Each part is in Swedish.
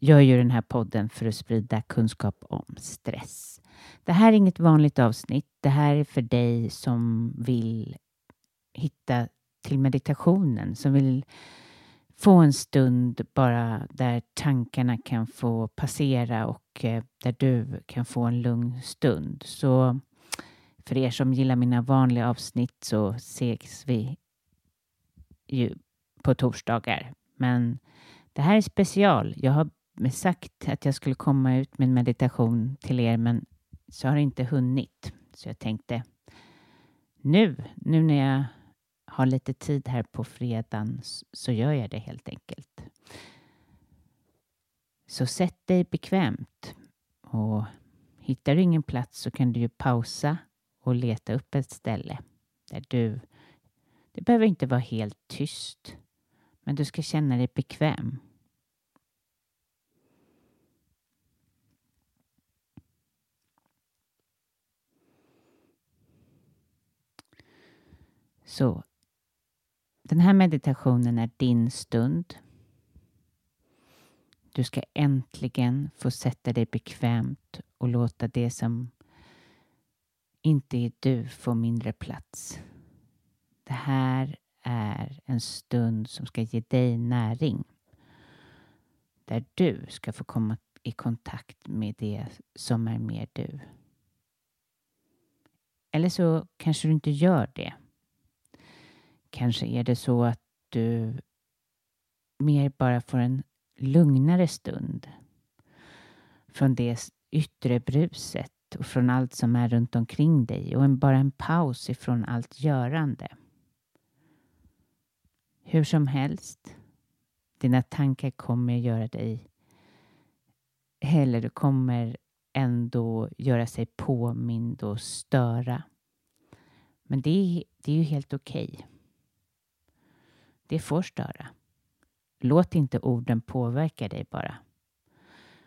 gör ju den här podden för att sprida kunskap om stress. Det här är inget vanligt avsnitt. Det här är för dig som vill hitta till meditationen, som vill få en stund bara där tankarna kan få passera och eh, där du kan få en lugn stund. Så för er som gillar mina vanliga avsnitt så ses vi ju på torsdagar. Men det här är special. Jag har sagt att jag skulle komma ut med en meditation till er men så har det inte hunnit. Så jag tänkte nu, nu när jag har lite tid här på fredagen så gör jag det helt enkelt. Så sätt dig bekvämt och hittar du ingen plats så kan du ju pausa och leta upp ett ställe där du... Det behöver inte vara helt tyst, men du ska känna dig bekväm. Så den här meditationen är din stund. Du ska äntligen få sätta dig bekvämt och låta det som inte är du få mindre plats. Det här är en stund som ska ge dig näring. Där du ska få komma i kontakt med det som är mer du. Eller så kanske du inte gör det. Kanske är det så att du mer bara får en lugnare stund från det yttre bruset och från allt som är runt omkring dig och en, bara en paus ifrån allt görande. Hur som helst, dina tankar kommer göra dig eller du kommer ändå göra sig påmind och störa. Men det är, det är ju helt okej. Okay. Det får störa. Låt inte orden påverka dig bara.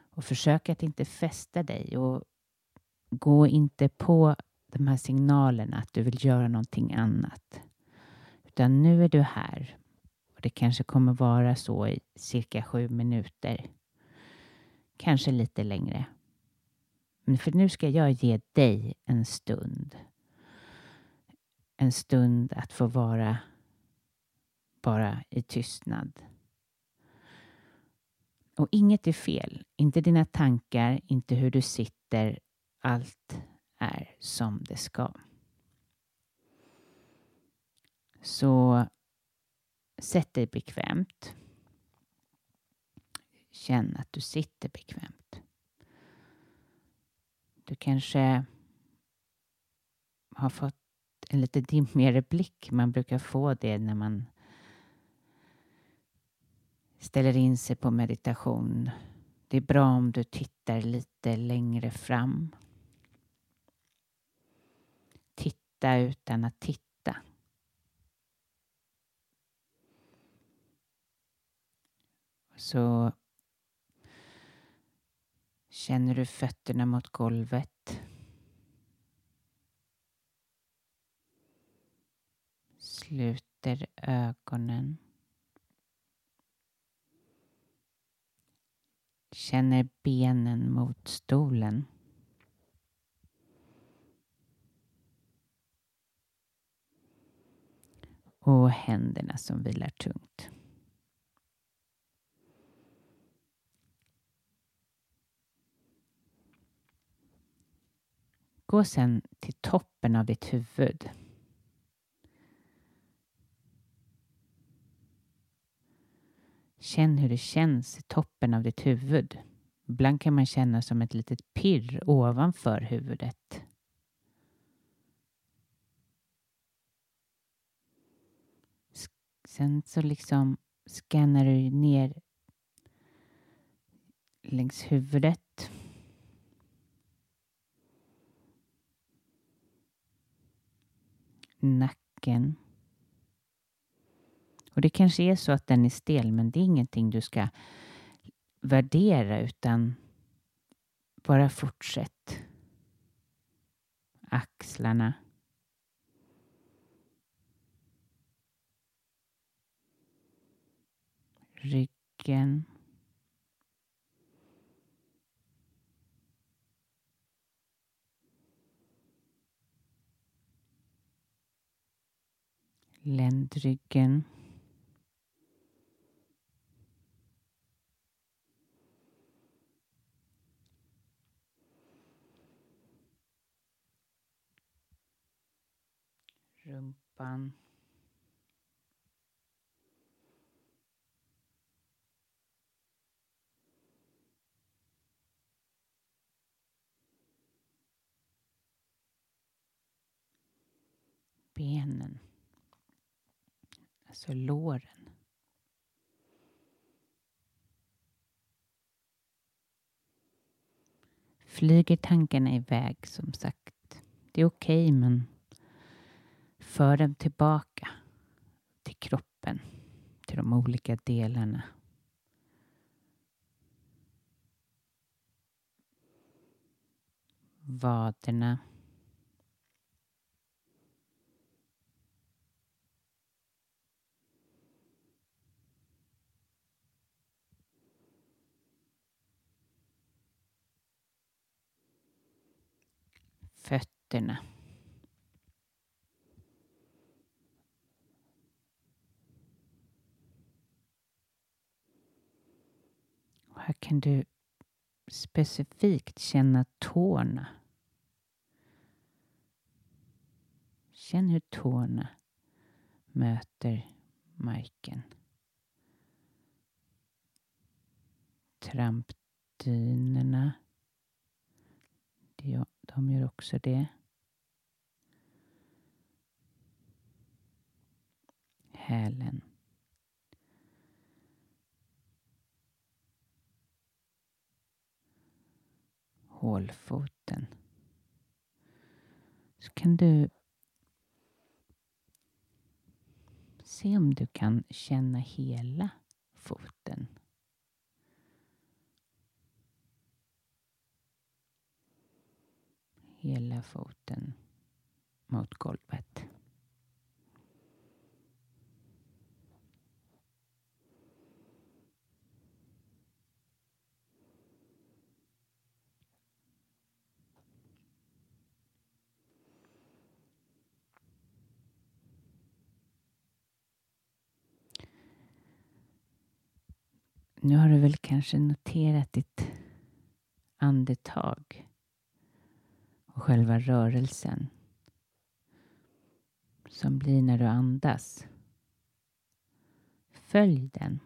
Och försök att inte fästa dig och gå inte på de här signalerna att du vill göra någonting annat. Utan nu är du här. Och det kanske kommer vara så i cirka sju minuter. Kanske lite längre. Men för nu ska jag ge dig en stund. En stund att få vara bara i tystnad. Och inget är fel. Inte dina tankar, inte hur du sitter. Allt är som det ska. Så sätt dig bekvämt. Känn att du sitter bekvämt. Du kanske har fått en lite dimmigare blick. Man brukar få det när man ställer in sig på meditation. Det är bra om du tittar lite längre fram. Titta utan att titta. Så känner du fötterna mot golvet. Sluter ögonen. Känner benen mot stolen. Och händerna som vilar tungt. Gå sen till toppen av ditt huvud. Känn hur det känns i toppen av ditt huvud. Ibland kan man känna som ett litet pirr ovanför huvudet. Sen så liksom skannar du ner längs huvudet. Nacken. Och det kanske är så att den är stel, men det är ingenting du ska värdera utan bara fortsätt. Axlarna. Ryggen. Ländryggen. Ehm. Benen. Alltså låren. Flyger tankarna iväg som sagt. Det är okej okay, men för dem tillbaka till kroppen, till de olika delarna. Vaderna. Fötterna. Här kan du specifikt känna tårna. Känn hur tårna möter marken. Trampdynorna. De gör också det. Hälen. Hålfoten. Så kan du se om du kan känna hela foten. Hela foten mot golvet. Nu har du väl kanske noterat ditt andetag och själva rörelsen som blir när du andas. Följ den.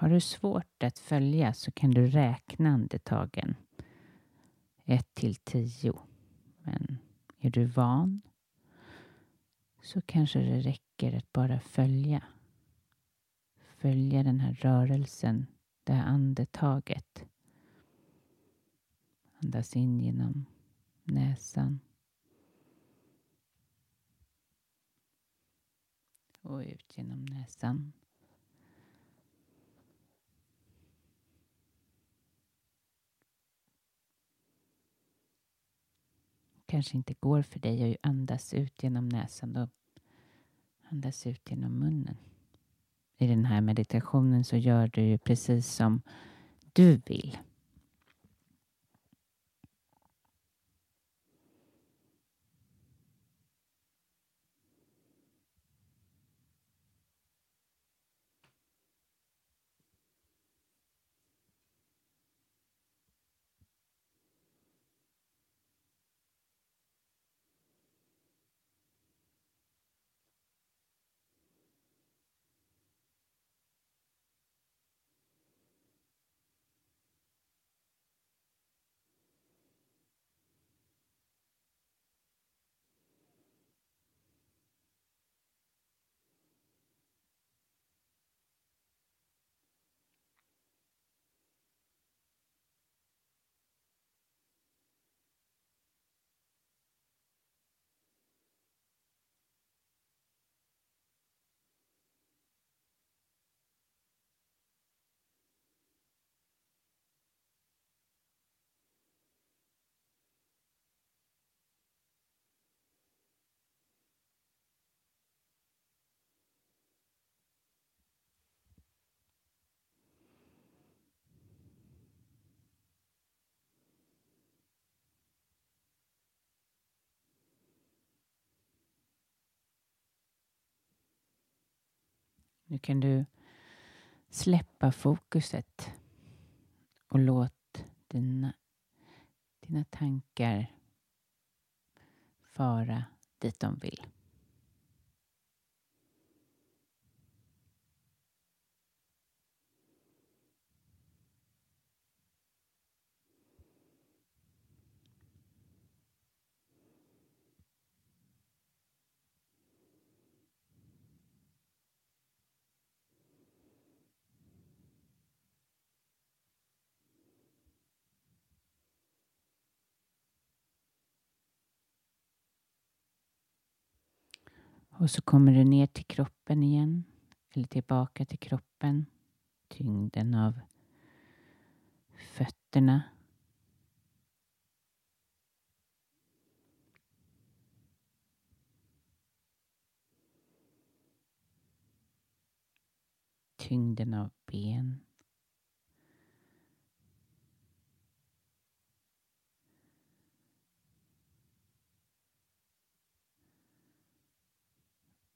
Har du svårt att följa så kan du räkna andetagen. 1 till 10. Men är du van så kanske det räcker att bara följa. Följa den här rörelsen, det här andetaget. Andas in genom näsan. Och ut genom näsan. Kanske inte går för dig att andas ut genom näsan. Då andas ut genom munnen. I den här meditationen så gör du ju precis som du vill. Nu kan du släppa fokuset och låt dina, dina tankar fara dit de vill. Och så kommer du ner till kroppen igen. Eller tillbaka till kroppen. Tyngden av fötterna. Tyngden av ben.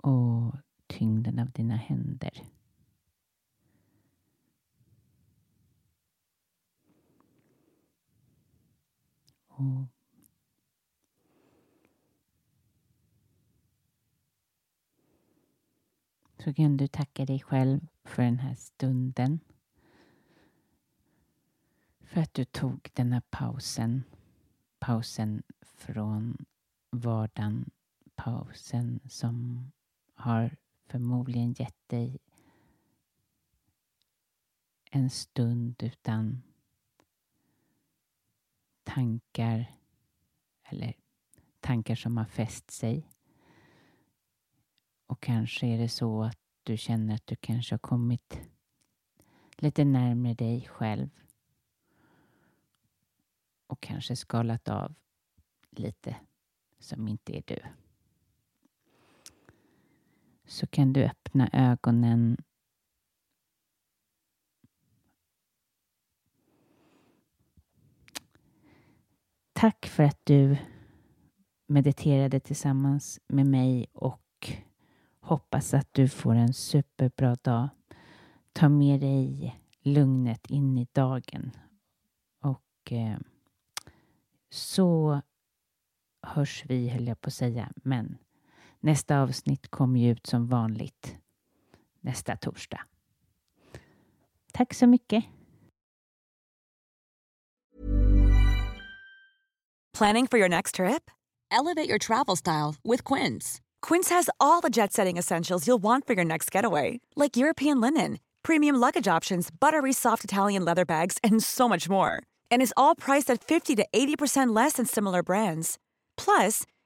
och tyngden av dina händer. Och så kan du tacka dig själv för den här stunden. För att du tog den här pausen. Pausen från vardagen. Pausen som har förmodligen gett dig en stund utan tankar eller tankar som har fäst sig. Och kanske är det så att du känner att du kanske har kommit lite närmare dig själv och kanske skalat av lite som inte är du så kan du öppna ögonen Tack för att du mediterade tillsammans med mig och hoppas att du får en superbra dag. Ta med dig lugnet in i dagen och eh, så hörs vi, höll jag på att säga, men Nästa avsnitt kommer ju ut som vanligt nästa torsdag. Tack så mycket. Planning for your next trip? Elevate your travel style with Quince. Quince has all the jet setting essentials you'll want for your next getaway, like European linen, premium luggage options, buttery soft Italian leather bags, and so much more. And is all priced at 50 to 80% less than similar brands. Plus,